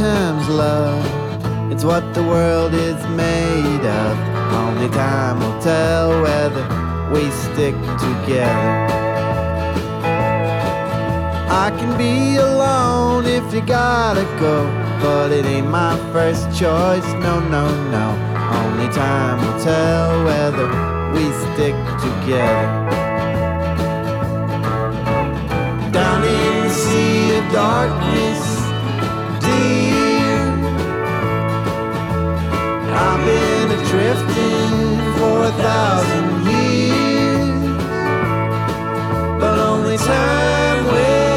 times love. It's what the world is made of. Only time will tell whether we stick together. I can be alone if you gotta go, but it ain't my first choice. No, no, no. Only time will tell whether we stick together. Down in the sea of darkness, I've been drifting for a thousand years, but only time will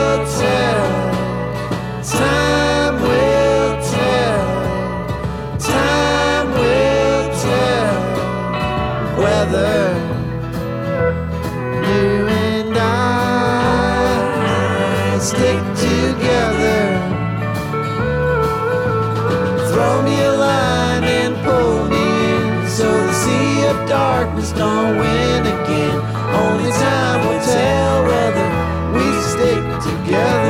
don't win again. Only time will tell whether we stick together.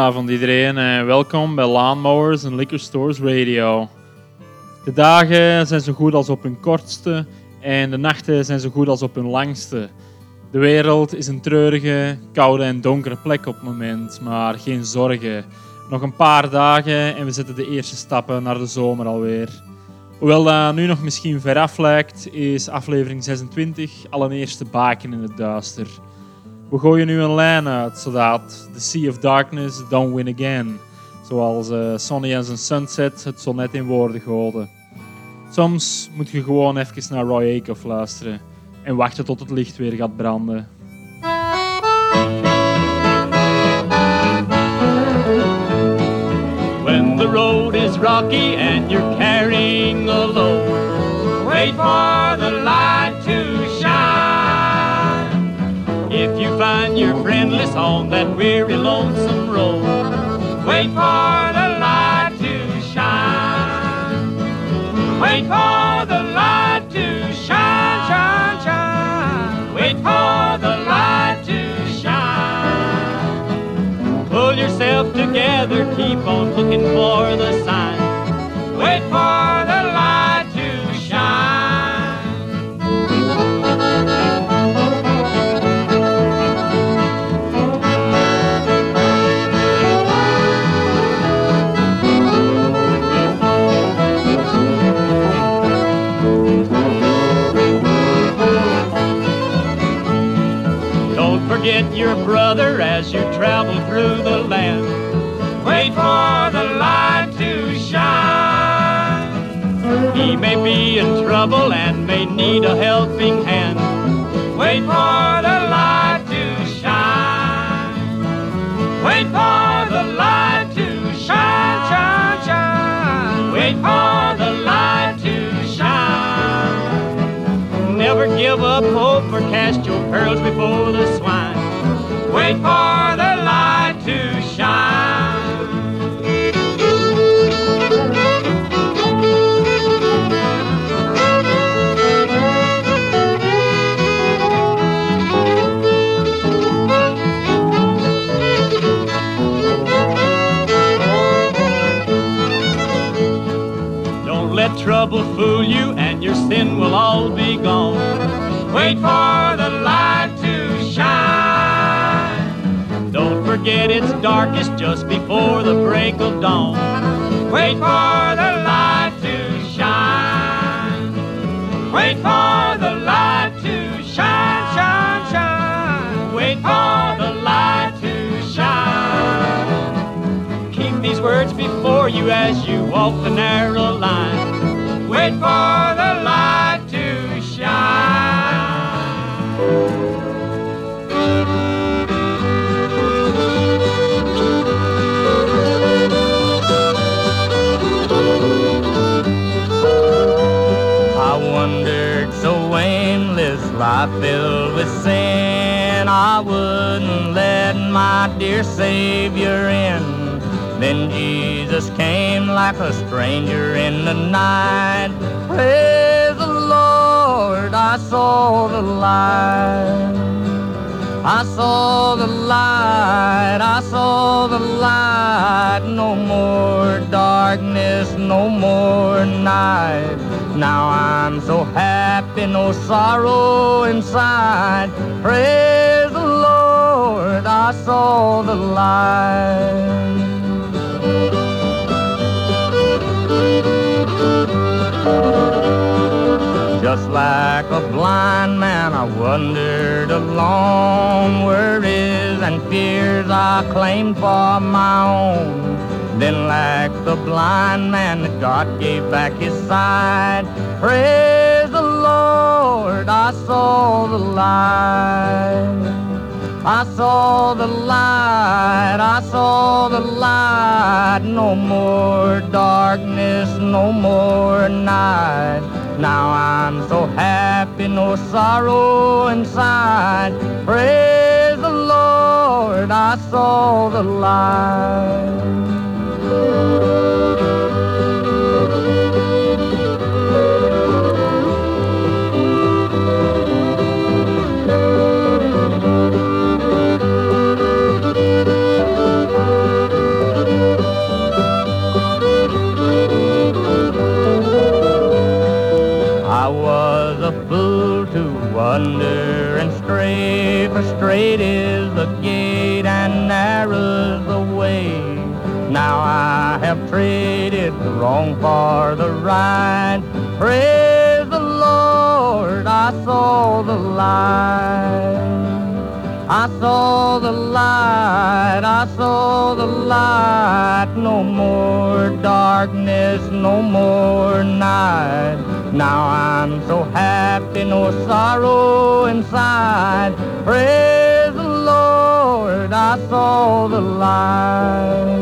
Goedenavond iedereen en welkom bij Lawnmowers en Liquor Stores Radio. De dagen zijn zo goed als op hun kortste en de nachten zijn zo goed als op hun langste. De wereld is een treurige, koude en donkere plek op het moment, maar geen zorgen. Nog een paar dagen en we zetten de eerste stappen naar de zomer alweer. Hoewel dat nu nog misschien veraf lijkt, is aflevering 26 al een baken in het duister. We gooien nu een lijn uit, zodat The Sea of Darkness don't win again. Zoals eh, Sonny as a Sunset het zo net in woorden goten. Soms moet je gewoon even naar Roy Acuff luisteren en wachten tot het licht weer gaat branden. When the road is rocky and you're carrying a load, wait for weary, lonesome road, wait for the light to shine. Wait for the light to shine, shine, shine. Wait for the light to shine. Pull yourself together, keep on looking for the sign. Be in trouble and may need a helping hand. Wait for the light to shine. Wait for the light to shine, shine, shine. Wait for the light to shine. Never give up hope or cast your pearls before the swine. Wait for trouble fool you, and your sin will all be gone. Wait for the light to shine. Don't forget it's darkest just before the break of dawn. Wait for the light to shine. Wait for the light to shine, shine, shine. Wait for the light to shine. Keep these words before you as you walk the narrow line. Wait for the light to shine. I wandered so aimless, life filled with sin. I wouldn't let my dear Savior in. Then Jesus came like a stranger in the night. Praise the Lord, I saw the light. I saw the light, I saw the light. No more darkness, no more night. Now I'm so happy, no sorrow inside. Praise the Lord, I saw the light. Like a blind man, I wandered along, worries and fears I claimed for my own. Then, like the blind man, that God gave back his sight. Praise the Lord, I saw the light. I saw the light, I saw the light. No more darkness, no more night. Now I'm so happy, no sorrow inside. Praise the Lord, I saw the light. For straight is the gate and narrow's the way. Now I have traded the wrong for the right. Praise the Lord, I saw the light. I saw the light, I saw the light. No more darkness, no more night. Now I'm so happy, no sorrow inside. Praise the Lord, I saw the light.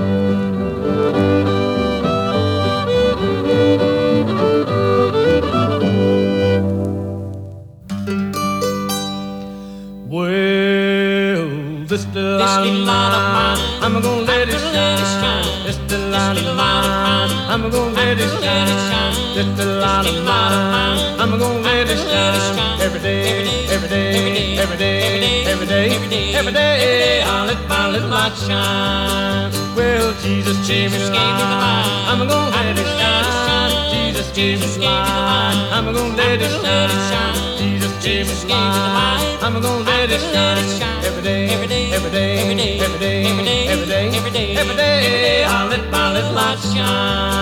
Well, this the light of mine, I'm gonna let it shine. This the light of mine, I'm gonna let it shine. Just a lot of mine. I'm gonna let it shine. Every day, every day, every day, every day, every day, every day. I'll let my little light shine. Well, Jesus gave me the light. I'm gonna let it shine. Jesus gave me the light. I'm gonna let it shine. Jesus gave me the light. I'm gonna let it shine. Every day, every day, every day, every day, every day, every day, every day. I'll let my little light shine.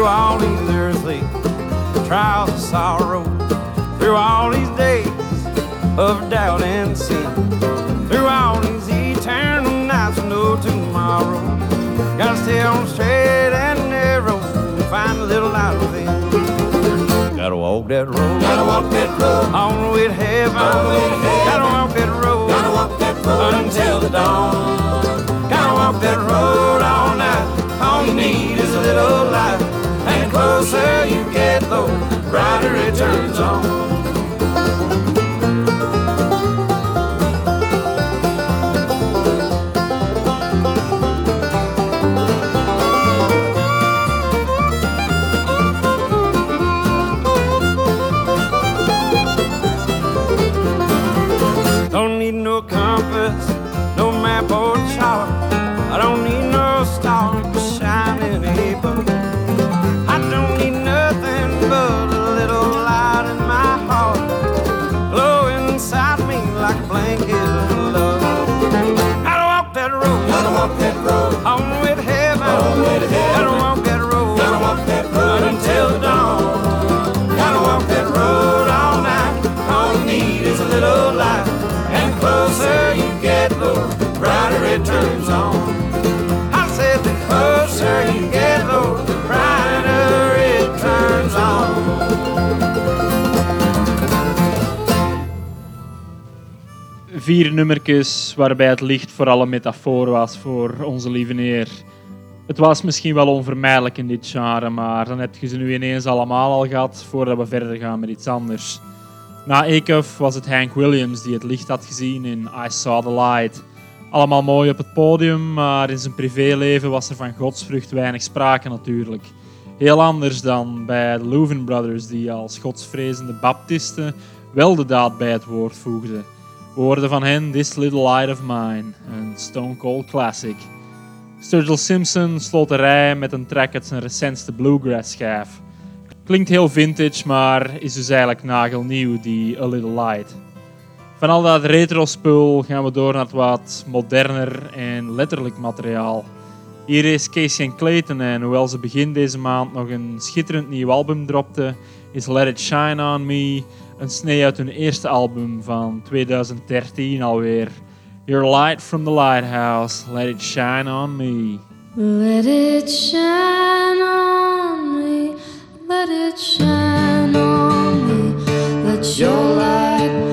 through all these earthly trials of sorrow, through all these days of doubt and sin, through all these eternal nights with no tomorrow. Gotta stay on straight and narrow and find a little light within. Gotta walk that road. Gotta walk that road. On the way to heaven. Gotta walk that road. Gotta walk that road until the dawn. Gotta walk that road all night. All you need is a little light. Closer you get, though, brighter it turns on. Vier nummertjes waarbij het licht vooral een metafoor was voor onze lieve neer. Het was misschien wel onvermijdelijk in dit genre, maar dan heb je ze nu ineens allemaal al gehad voordat we verder gaan met iets anders. Na Acuff was het Hank Williams die het licht had gezien in I Saw the Light. Allemaal mooi op het podium, maar in zijn privéleven was er van godsvrucht weinig sprake natuurlijk. Heel anders dan bij de Louvin Brothers, die als godsvrezende baptisten wel de daad bij het woord voegden. We hoorden van hen This Little Light of Mine, een Stone Cold classic. Sturgill Simpson sloot de rij met een track uit zijn recentste bluegrass schijf. Klinkt heel vintage, maar is dus eigenlijk nagelnieuw, die A Little Light. Van al dat retro spul gaan we door naar wat moderner en letterlijk materiaal. Hier is Casey en Clayton en hoewel ze begin deze maand nog een schitterend nieuw album dropte, is Let It Shine On Me een snee uit hun eerste album van 2013 alweer. Your light from the lighthouse, let it shine on me. Let it shine on me, let it shine on me. Let your light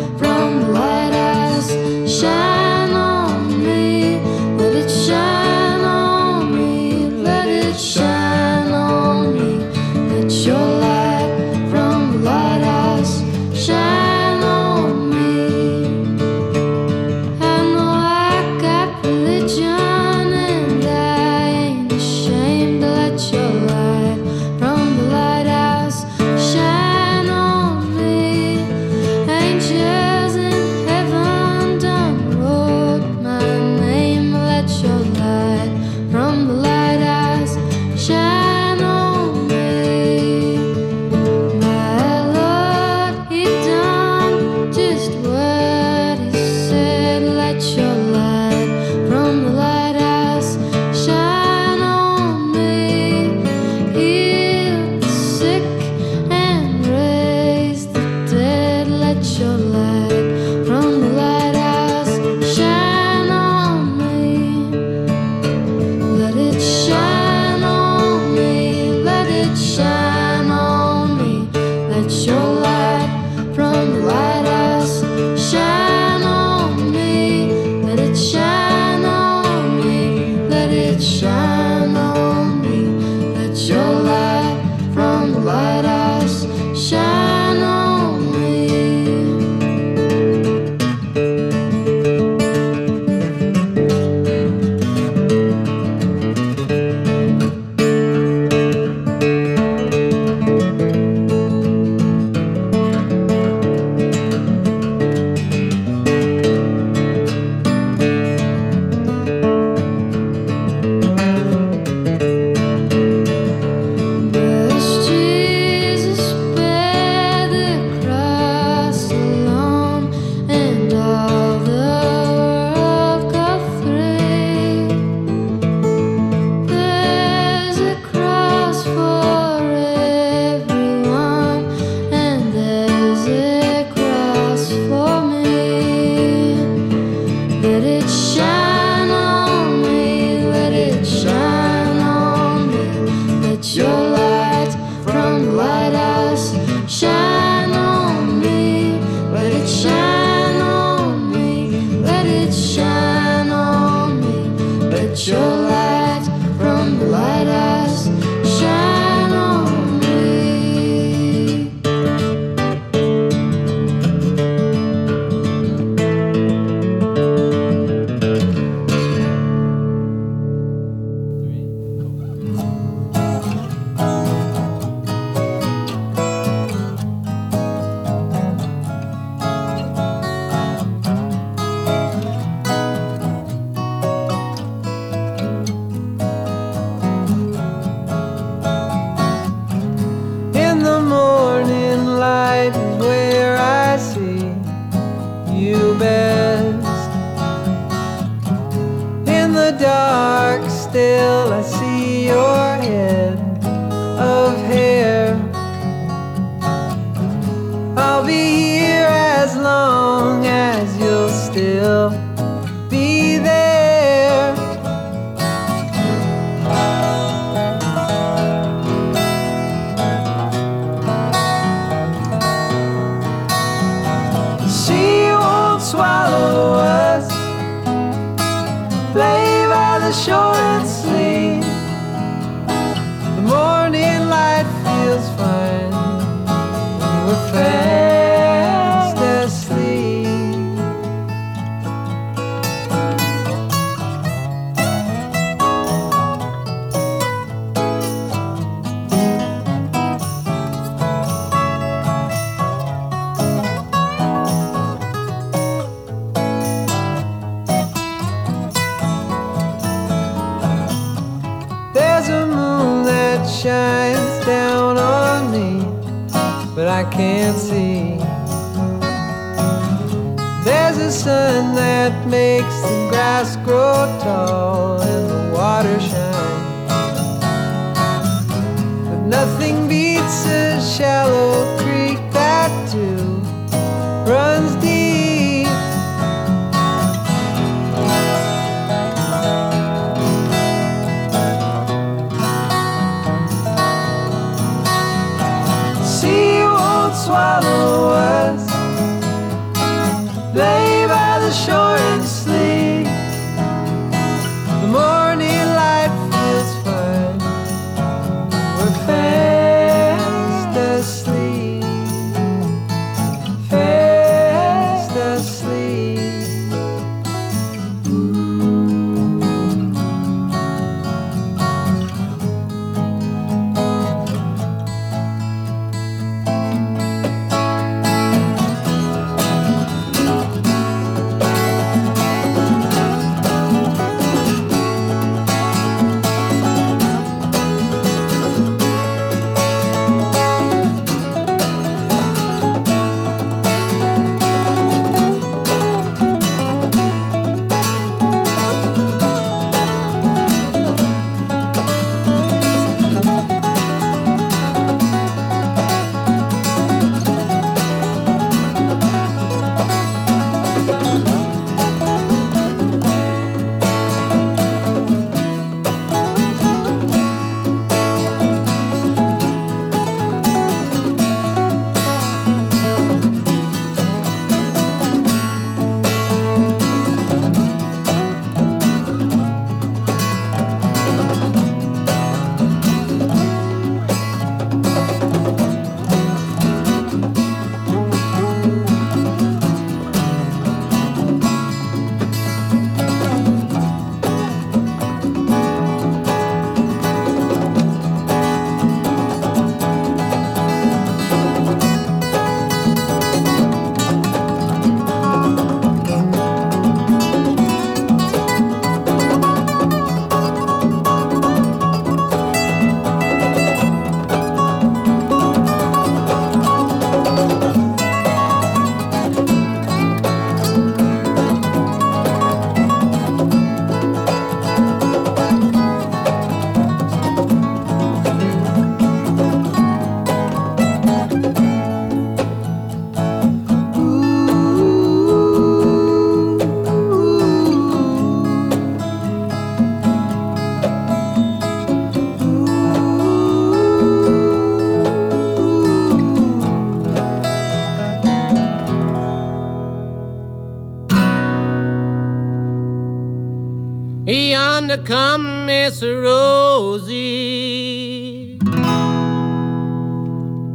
Miss Rosie.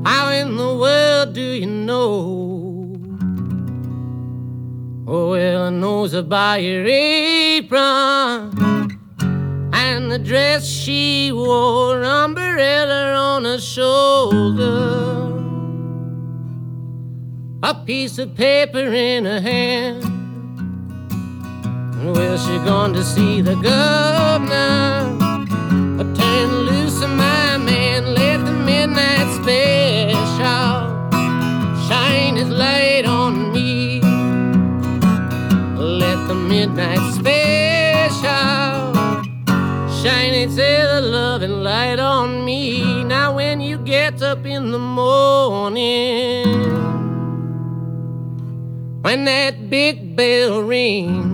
How in the world do you know? Oh, well, I knows about your her apron and the dress she wore, umbrella on her shoulder, a piece of paper in her hand. Well, she gone to see the girl? midnight special. shining silver loving light on me. Now, when you get up in the morning, when that big bell rings,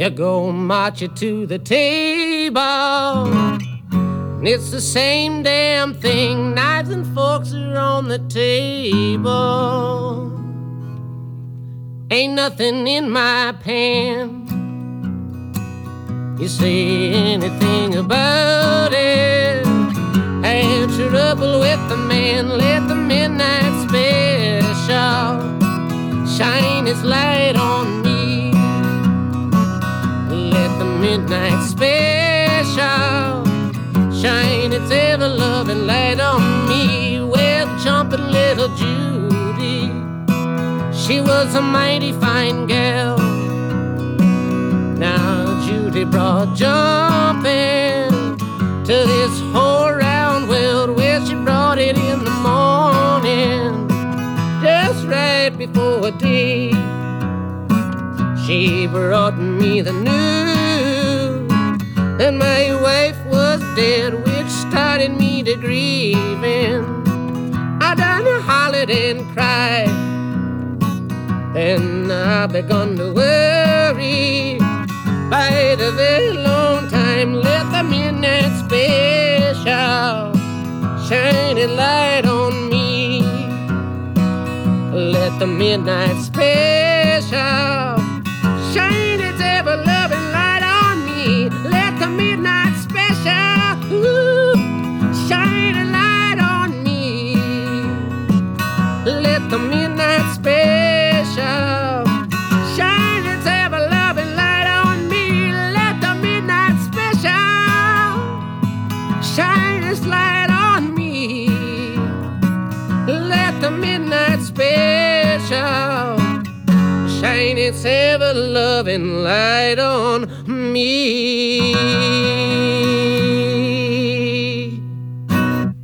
you go march it to the table. It's the same damn thing. Knives and forks are on the table. Ain't nothing in my pan. You say anything about it? Have trouble with the man. Let the midnight special shine its light on me. Let the midnight special shine its ever loving light on me. Well, jumping little Judy, she was a mighty fine gal. Now Judy brought jumping to this whole round world where she brought it in the morning, just right before day. She brought me the news that my wife was dead, which started me to grieving. I done hollered and cried, then I begun to worry. By the very long time, let the midnight special shine a light on me. Let the midnight special shine its light on me. Let the midnight special shine its ever loving light on me.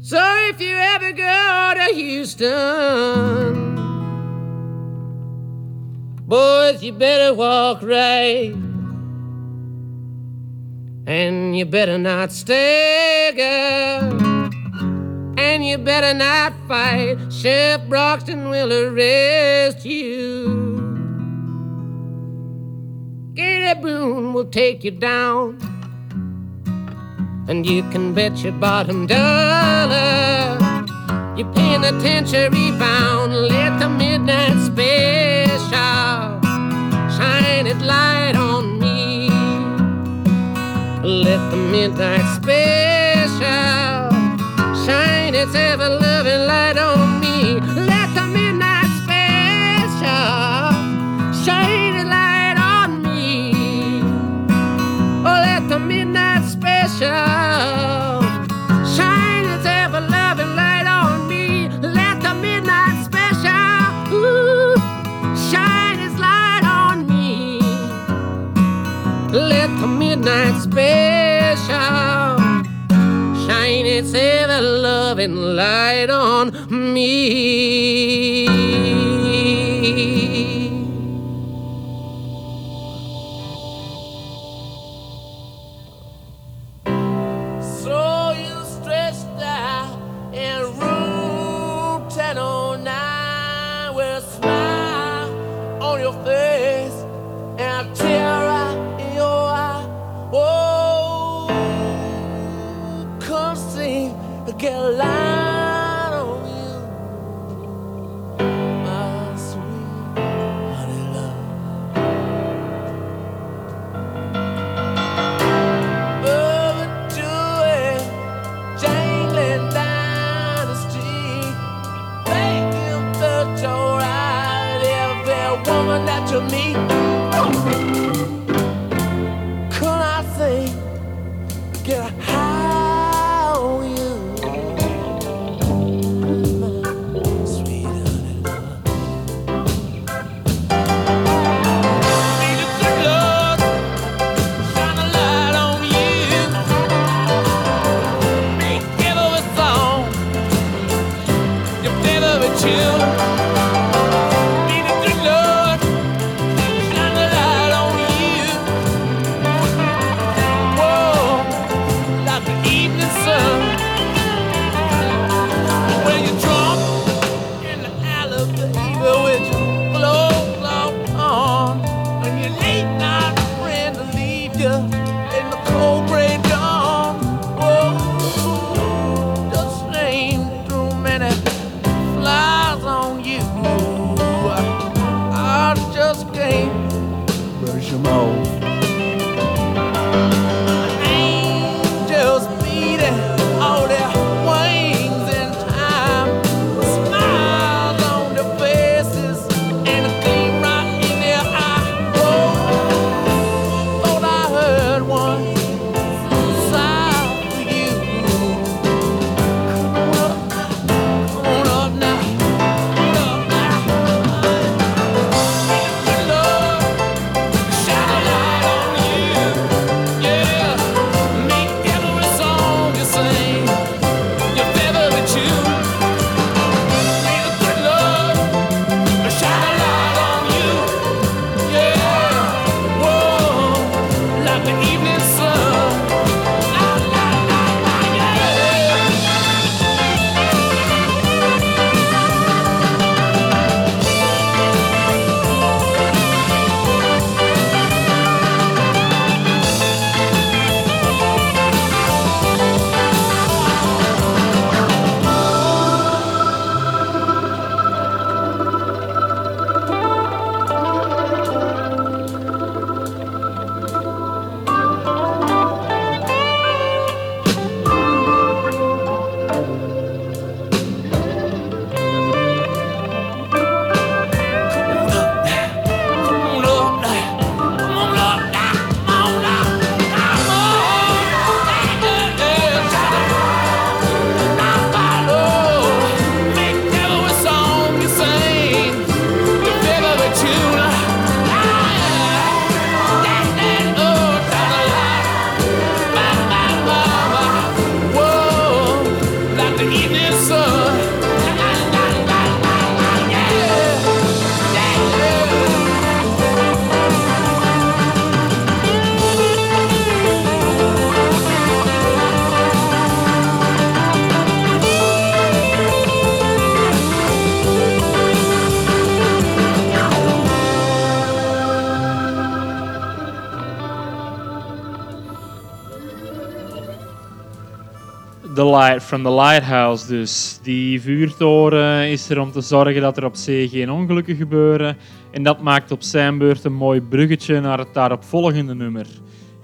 So if you ever go to Houston, boys, you better walk right. And you better not stay, girl. And you better not fight. Sheriff Broxton will arrest you. Gator Boone will take you down. And you can bet your bottom dollar. You're penitentiary bound. Let the midnight special shine its light on. Let the midnight special shine its ever loving light on midnight special shine its ever loving light on me. So you out in room 1009 with a smile on your face and a get a The Light from the Lighthouse dus. Die vuurtoren is er om te zorgen dat er op zee geen ongelukken gebeuren. En dat maakt op zijn beurt een mooi bruggetje naar het daaropvolgende nummer.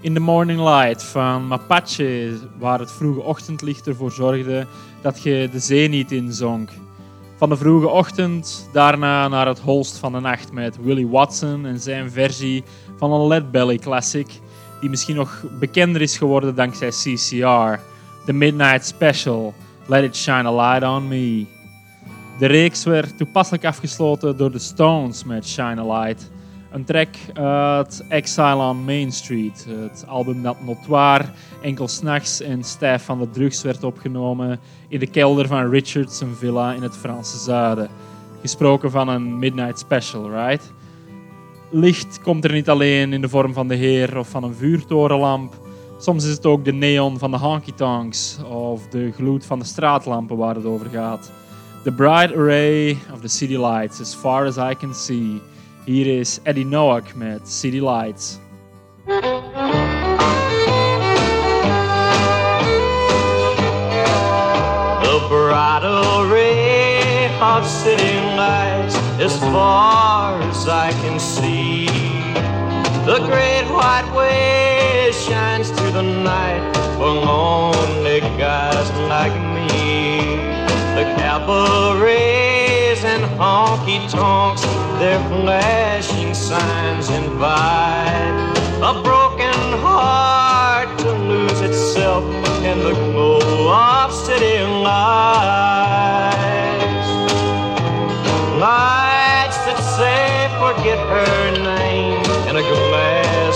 In the Morning Light van Mapache, waar het vroege ochtendlicht ervoor zorgde dat je de zee niet inzonk. Van de vroege ochtend daarna naar het holst van de nacht met Willie Watson en zijn versie van een Lead Belly classic, die misschien nog bekender is geworden dankzij CCR. The Midnight Special, Let It Shine a Light on Me. De reeks werd toepasselijk afgesloten door de Stones met Shine a Light. Een track uit Exile on Main Street, het album dat notoir enkel s'nachts en stijf van de drugs werd opgenomen in de kelder van Richardson Villa in het Franse zuiden. Gesproken van een Midnight Special, right? Licht komt er niet alleen in de vorm van de Heer of van een vuurtorenlamp. Soms is het ook de neon van de honky-tonks of de gloed van de straatlampen waar het over gaat. The bright array of the city lights as far as I can see. Hier is Eddie Noack met City Lights. The bright array of city lights as far as I can see. The great white way shines through the night for lonely guys like me. The cabarets and honky tonks, their flashing signs invite a broken heart to lose itself in the glow of city lights. Lights that say forget her name in a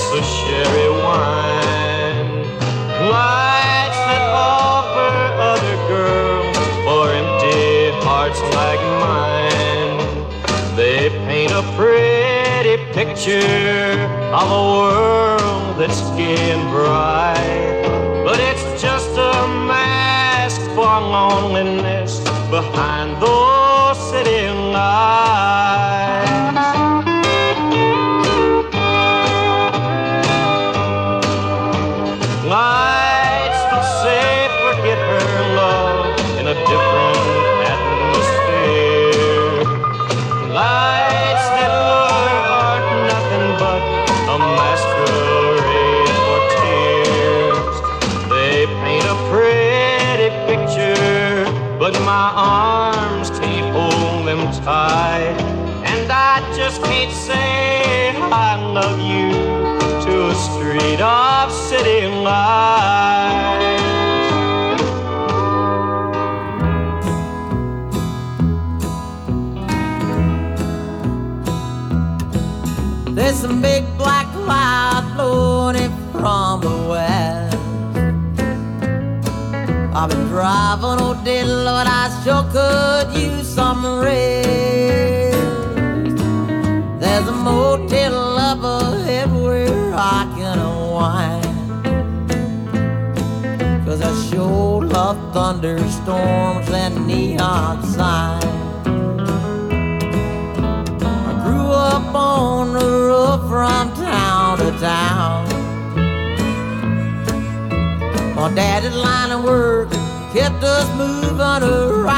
glass of sherry wine. Lights that offer other girls for empty hearts like mine. They paint a pretty picture of a world that's gay and bright. But it's just a mask for loneliness behind those driving all day, Lord, I sure could use some rest. There's a motel up ahead where I can unwind. Cause I sure love thunderstorms and neon signs. I grew up on the road from town to town. My daddy's line of work kept us moving around.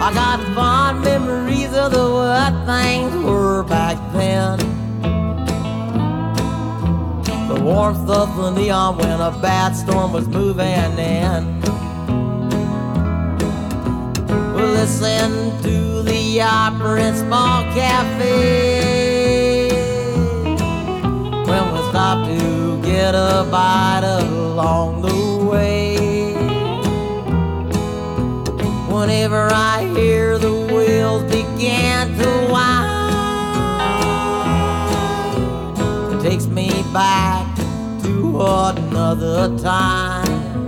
I got fond memories of the way things were back then. The warmth of the neon when a bad storm was moving in. We'll listen to the opera in small cafe when we stop to get a bite along the Whenever I hear the wheels begin to whine, it takes me back to another time.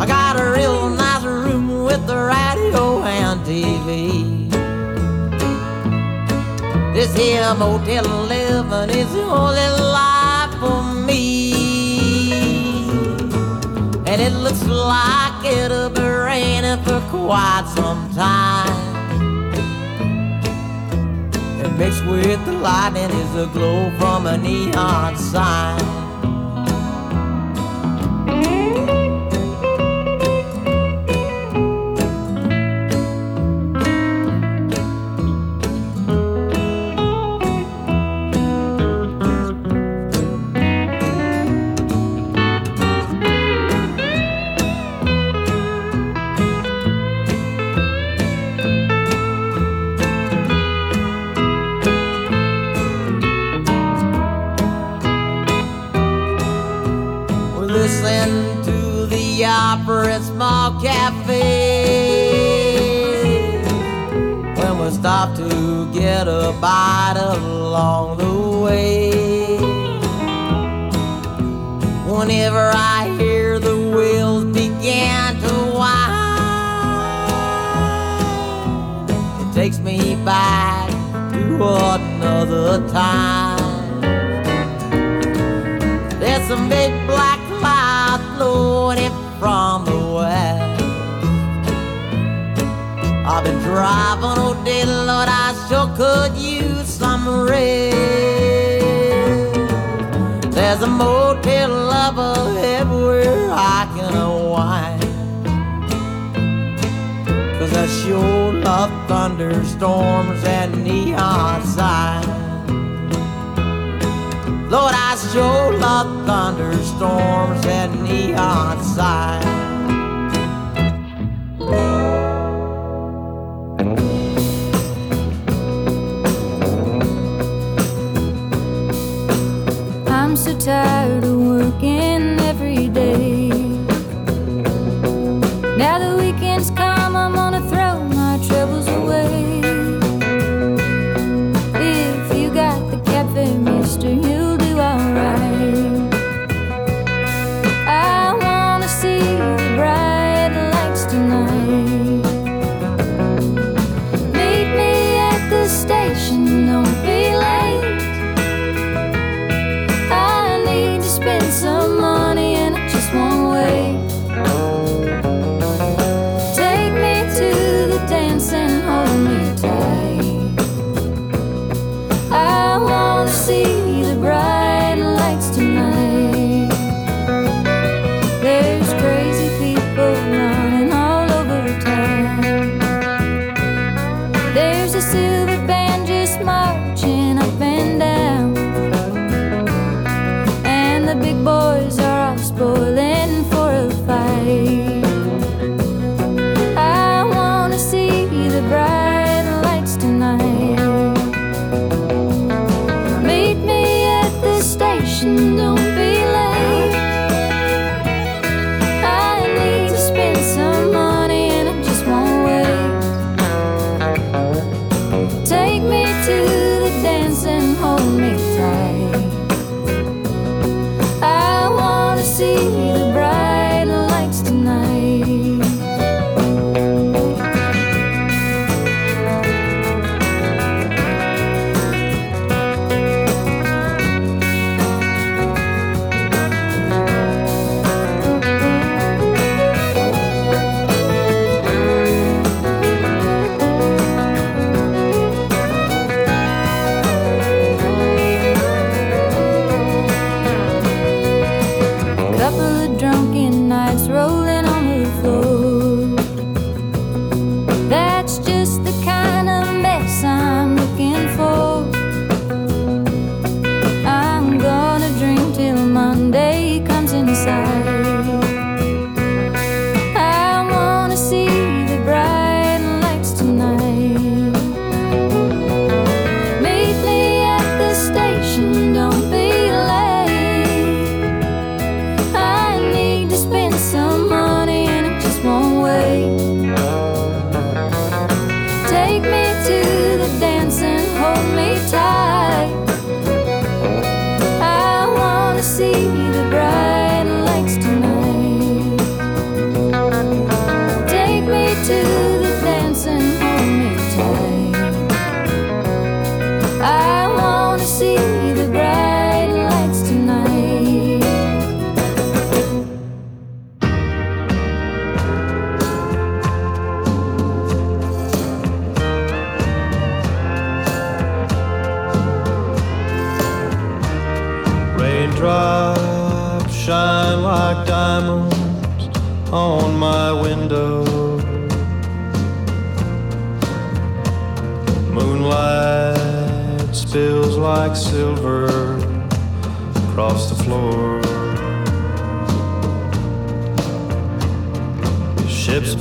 I got a real nice room with the radio and TV. This here motel living is the only life for me. And it looks like it'll be raining for quite some time. And mixed with the lightning is a glow from a neon sign. Stop to get a bite along the way. Whenever I hear the wheels begin to whine, it takes me back to another time. There's some big black cloud floating from the west. I've been driving all day, Lord, I sure could use some rest. There's a motel up ahead where I can unwind. Cause I sure love thunderstorms and neon signs. Lord, I sure love thunderstorms and neon signs. So tired of working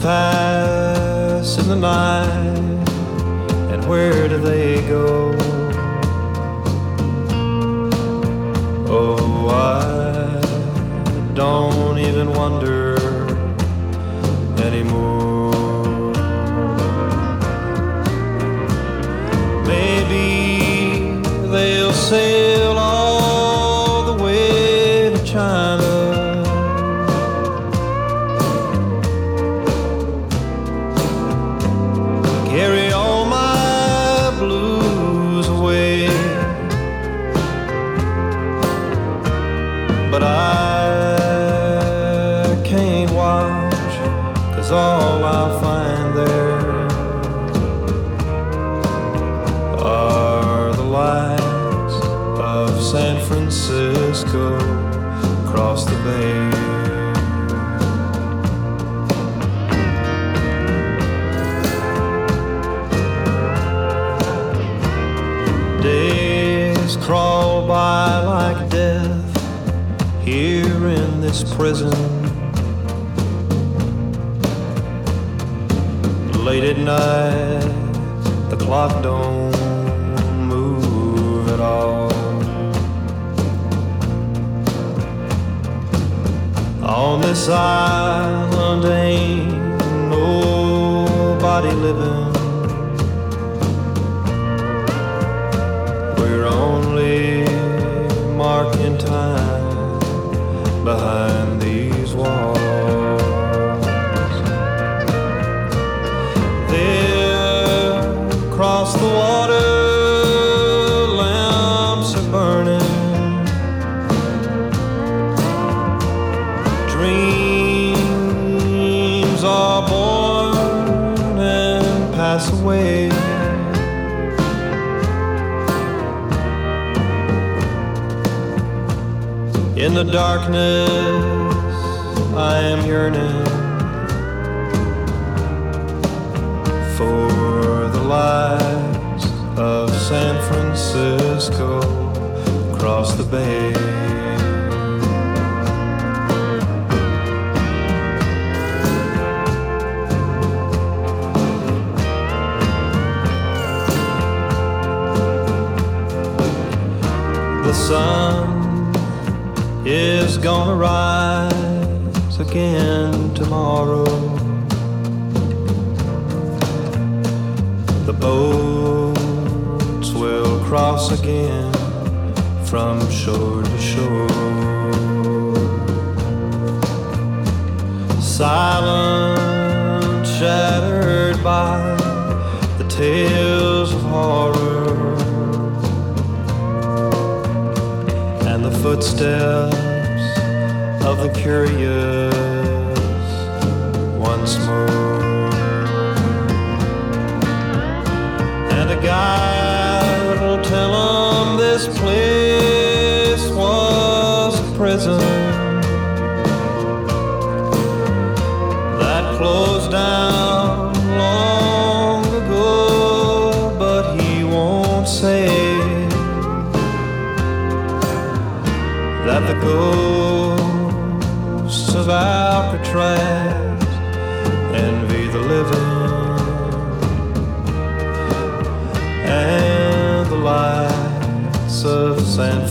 Pass this prison. Late at night, the clock don't move at all. On this island ain't the darkness, I am yearning for the lights of San Francisco across the bay. The sun gonna rise again tomorrow. The boats will cross again from shore to shore. Silent, shattered by the tales of horror and the footsteps of the curious once more. And a guide will tell them this place was a prison that closed down long ago, but he won't say that the ghosts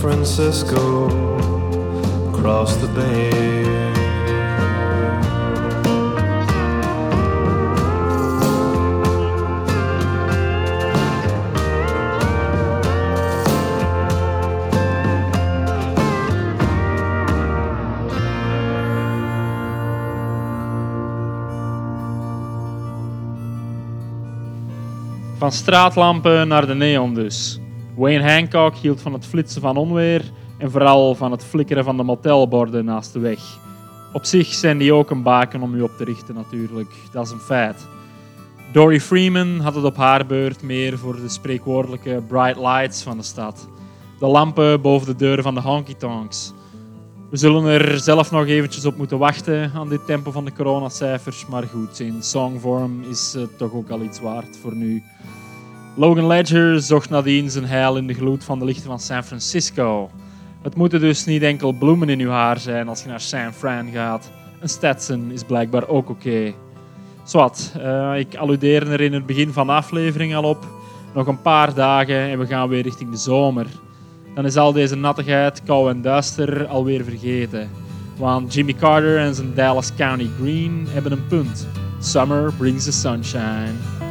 Francisco, across the bay. Van straatlampen naar de neon dus. Wayne Hancock hield van het flitsen van onweer en vooral van het flikkeren van de motelborden naast de weg. Op zich zijn die ook een baken om u op te richten natuurlijk, dat is een feit. Dory Freeman had het op haar beurt meer voor de spreekwoordelijke bright lights van de stad. De lampen boven de deuren van de honky-tonks. We zullen er zelf nog eventjes op moeten wachten aan dit tempo van de coronacijfers, maar goed, in songvorm is het toch ook al iets waard voor nu. Logan Ledger zocht nadien zijn heil in de gloed van de lichten van San Francisco. Het moeten dus niet enkel bloemen in uw haar zijn als je naar San Fran gaat. Een Stetson is blijkbaar ook oké. Zwat, eh, ik alludeerde er in het begin van de aflevering al op. Nog een paar dagen en we gaan weer richting de zomer. Dan is al deze nattigheid, kou en duister alweer vergeten. Want Jimmy Carter en zijn Dallas County Green hebben een punt. Summer brings the sunshine.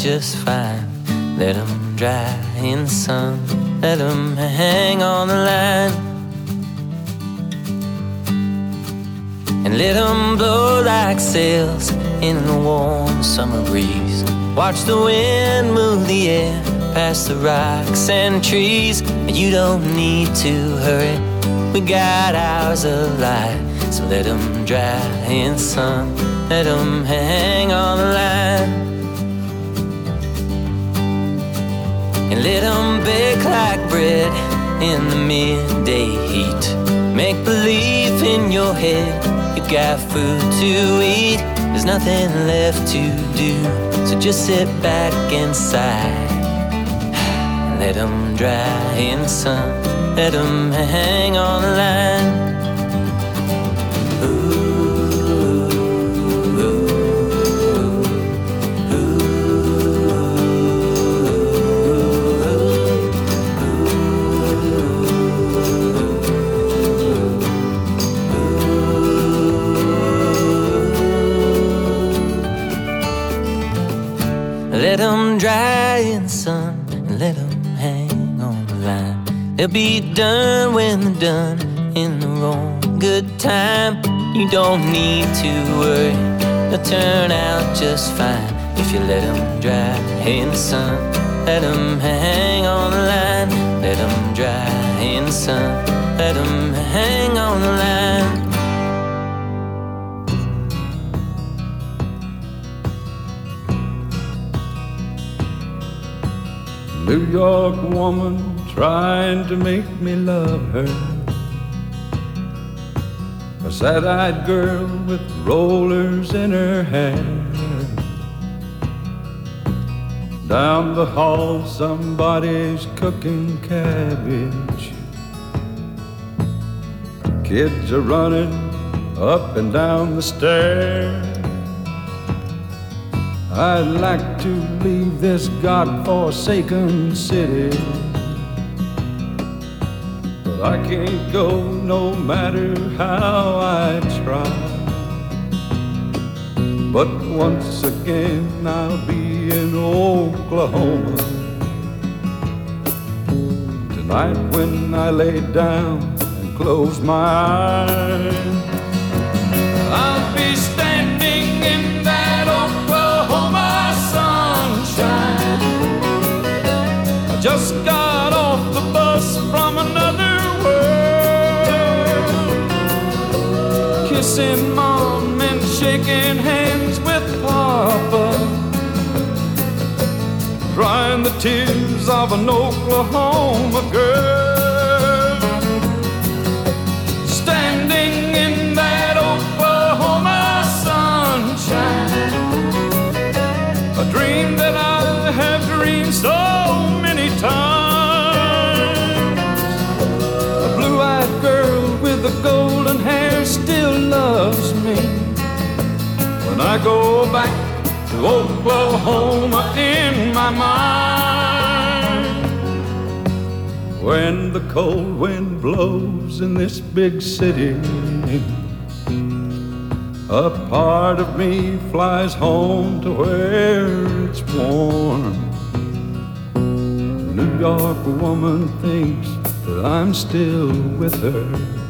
Just fine. Let 'em dry in the sun, let 'em hang on the line. And let 'em blow like sails in the warm summer breeze. Watch the wind move the air past the rocks and trees. You don't need to hurry, we got hours of light. So let 'em dry in the sun, let 'em hang on the line. And let 'em bake like bread in the midday heat. Make believe in your head you got food to eat. There's nothing left to do, so just sit back inside. Let 'em dry in the sun, let 'em hang on the line. They'll be done when they're done in the wrong good time. You don't need to worry, they'll turn out just fine if you let 'em dry in the sun. Let 'em hang on the line. Let 'em dry in the sun. Let 'em hang on the line. New York woman trying to make me love her. A sad eyed girl with rollers in her hair. Down the hall, somebody's cooking cabbage. Kids are running up and down the stairs. I'd like to leave this god-forsaken city can't go no matter how I try. But once again I'll be in Oklahoma. Tonight when I lay down and close my eyes kissing mom and shaking hands with papa, drying the tears of an Oklahoma girl I go back to Oklahoma in my mind. When the cold wind blows in this big city, a part of me flies home to where it's warm. New York woman thinks that I'm still with her.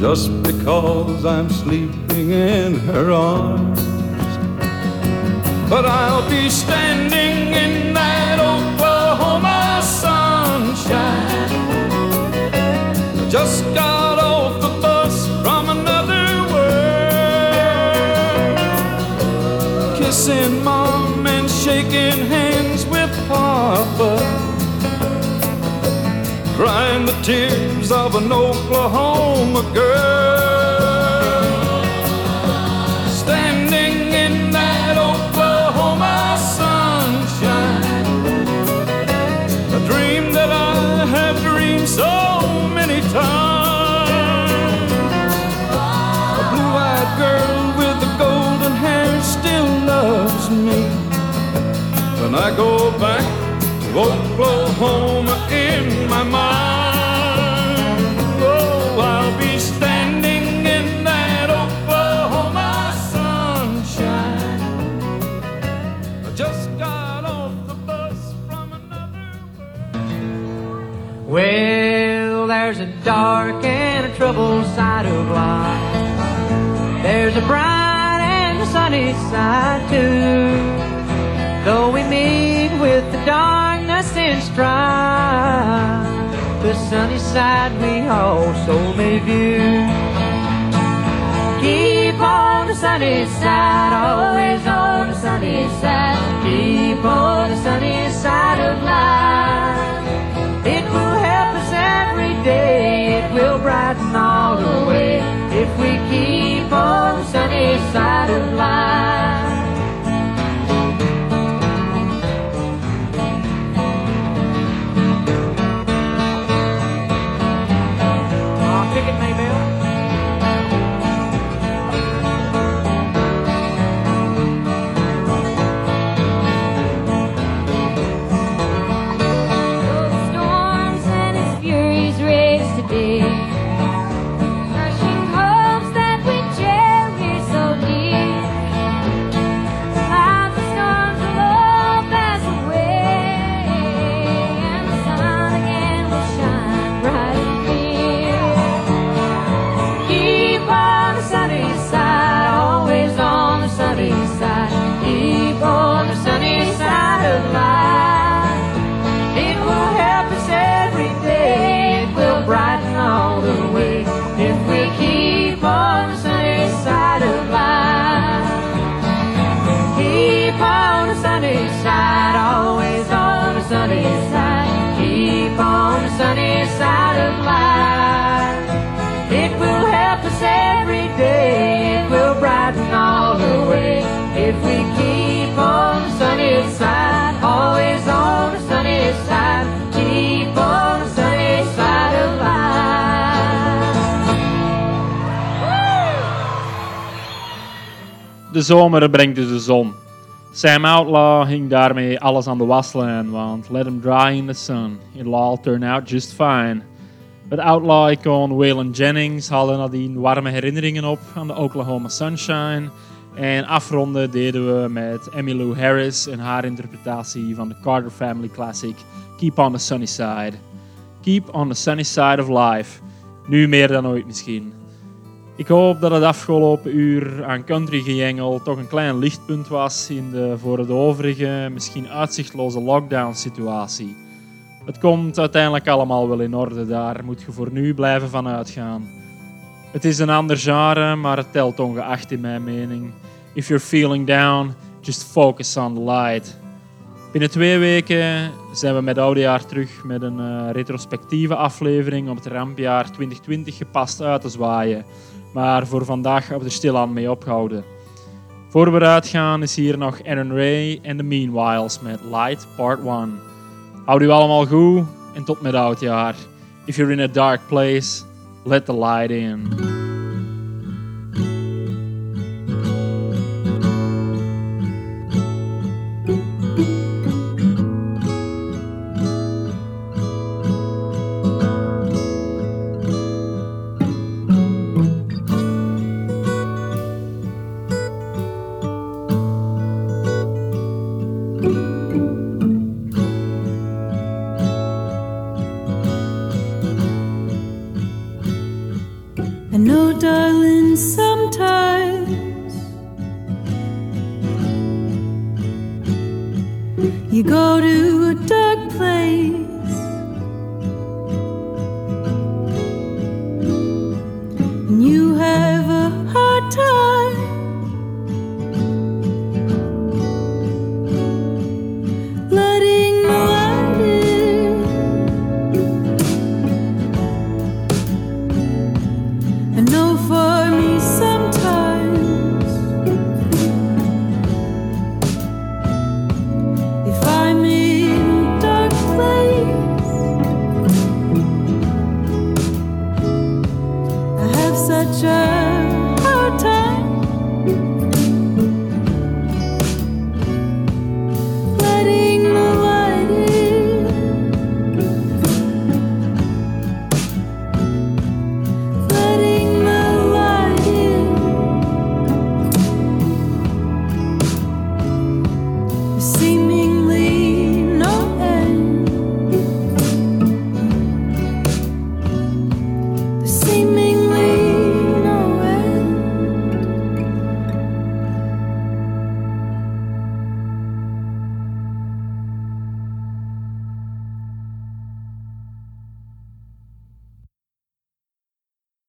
Just because I'm sleeping in her arms. But I'll be standing in that Oklahoma sunshine. Just got off the bus from another world. Kissing mom and shaking hands with papa. Crying tears of an Oklahoma girl. Standing in that Oklahoma sunshine. A dream that I have dreamed so many times. A blue eyed girl with the golden hair still loves me. When I I go back to Oklahoma in my mind. Dark and a troubled side of life. There's a bright and a sunny side too. Though we meet with the darkness and strife, the sunny side we also may view. Keep on the sunny side, always on the sunny side. Keep on the sunny side of life. Every day. It will brighten all the way if we keep on the sunny side of life. De zomer brengt dus de zon. Sam Outlaw hing daarmee alles aan de waslijn, want let him dry in the sun. It'll all turn out just fine. Het Outlaw-icoon Waylon Jennings haalde nadien warme herinneringen op aan de Oklahoma Sunshine. En afronden deden we met Emmylou Harris en haar interpretatie van de Carter Family classic Keep on the Sunny Side. Keep on the Sunny Side of Life. Nu meer dan ooit misschien. Ik hoop dat het afgelopen uur aan country gejengel toch een klein lichtpunt was in de voor de overige misschien uitzichtloze lockdown situatie. Het komt uiteindelijk allemaal wel in orde, daar moet je voor nu blijven van uitgaan. Het is een ander genre, maar het telt ongeacht in mijn mening. If you're feeling down, just focus on the light. Binnen twee weken zijn we met Oudejaar terug met een eh, retrospectieve aflevering om het rampjaar 2020 gepast uit te zwaaien. Maar voor vandaag gaan we er stilaan mee ophouden. Voor we eruit gaan is hier nog Aaron Ray en The Meanwhiles met Light Part 1. Houd u allemaal goed en tot met Oudjaar. If you're in a dark place, let the light in.